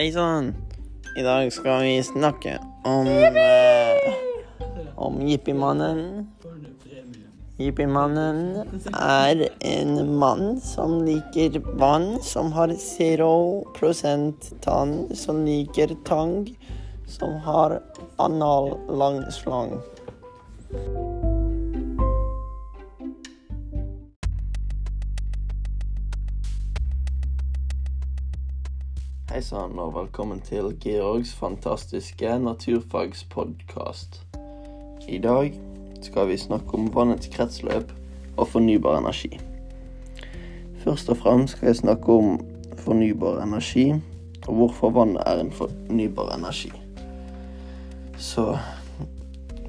Hei sann. I dag skal vi snakke om eh, om Jippimannen. Jippimannen er en mann som liker vann, som har zero prosent tann, som liker tang, som har anal lang slang. Hei sann, og velkommen til Georgs fantastiske naturfagspodkast. I dag skal vi snakke om vannets kretsløp og fornybar energi. Først og fremst skal jeg snakke om fornybar energi, og hvorfor vannet er en fornybar energi. Så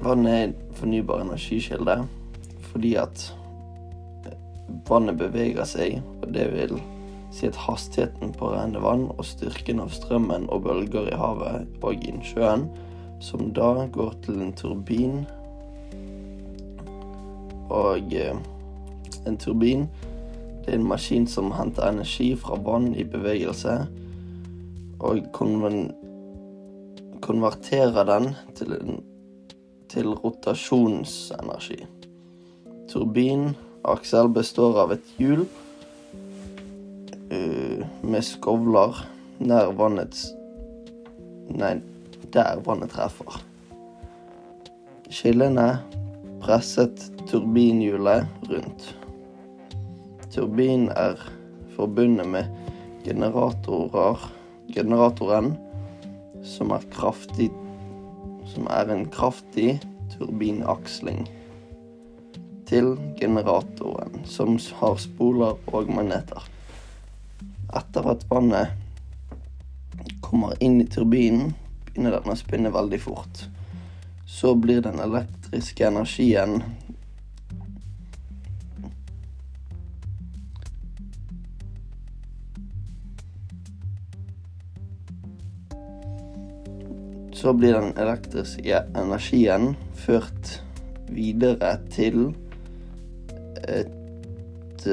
vannet er en fornybar energikilde fordi at vannet beveger seg, og det vil si at hastigheten på rene vann og styrken av strømmen og bølger i havet og innsjøen, som da går til en turbin Og eh, en turbin det er en maskin som henter energi fra vann i bevegelse, og konverterer den til, en, til rotasjonsenergi. Turbin, aksel, består av et hjul med skovler nær vannets Nei, der vannet treffer. Skillene presset turbinhjulet rundt. Turbinen er forbundet med generatorer, generatoren, som er kraftig Som er en kraftig turbinaksling til generatoren, som har spoler og magneter. Etter at vannet kommer inn i turbinen, begynner den å spinne veldig fort. Så blir den elektriske energien Så blir den elektriske energien ført videre til et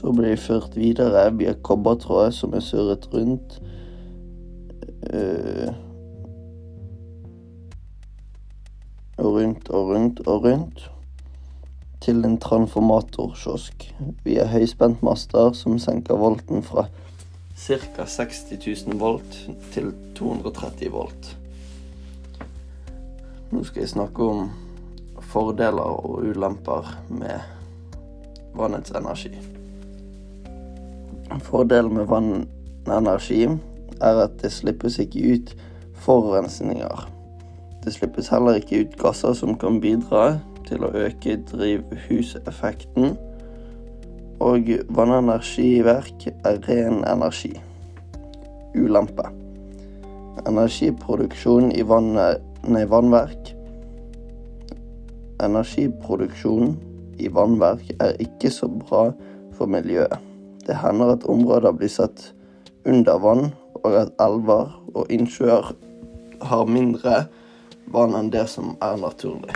Så blir jeg ført videre via kobbertråd som er surret rundt. Uh, og rundt og rundt og rundt. Til en transformatorkiosk via høyspentmaster som senker volten fra ca. 60 000 volt til 230 volt. Nå skal jeg snakke om fordeler og ulemper med vannets energi. Fordelen med vannenergi er at det slippes ikke ut forurensninger. Det slippes heller ikke ut gasser som kan bidra til å øke drivhuseffekten. Og vannenergiverk er ren energi. Ulempe. Energiproduksjon i vannet, nei, vannverk Energiproduksjon i vannverk er ikke så bra for miljøet. Det hender at områder blir satt under vann, og at elver og innsjøer har mindre vann enn det som er naturlig.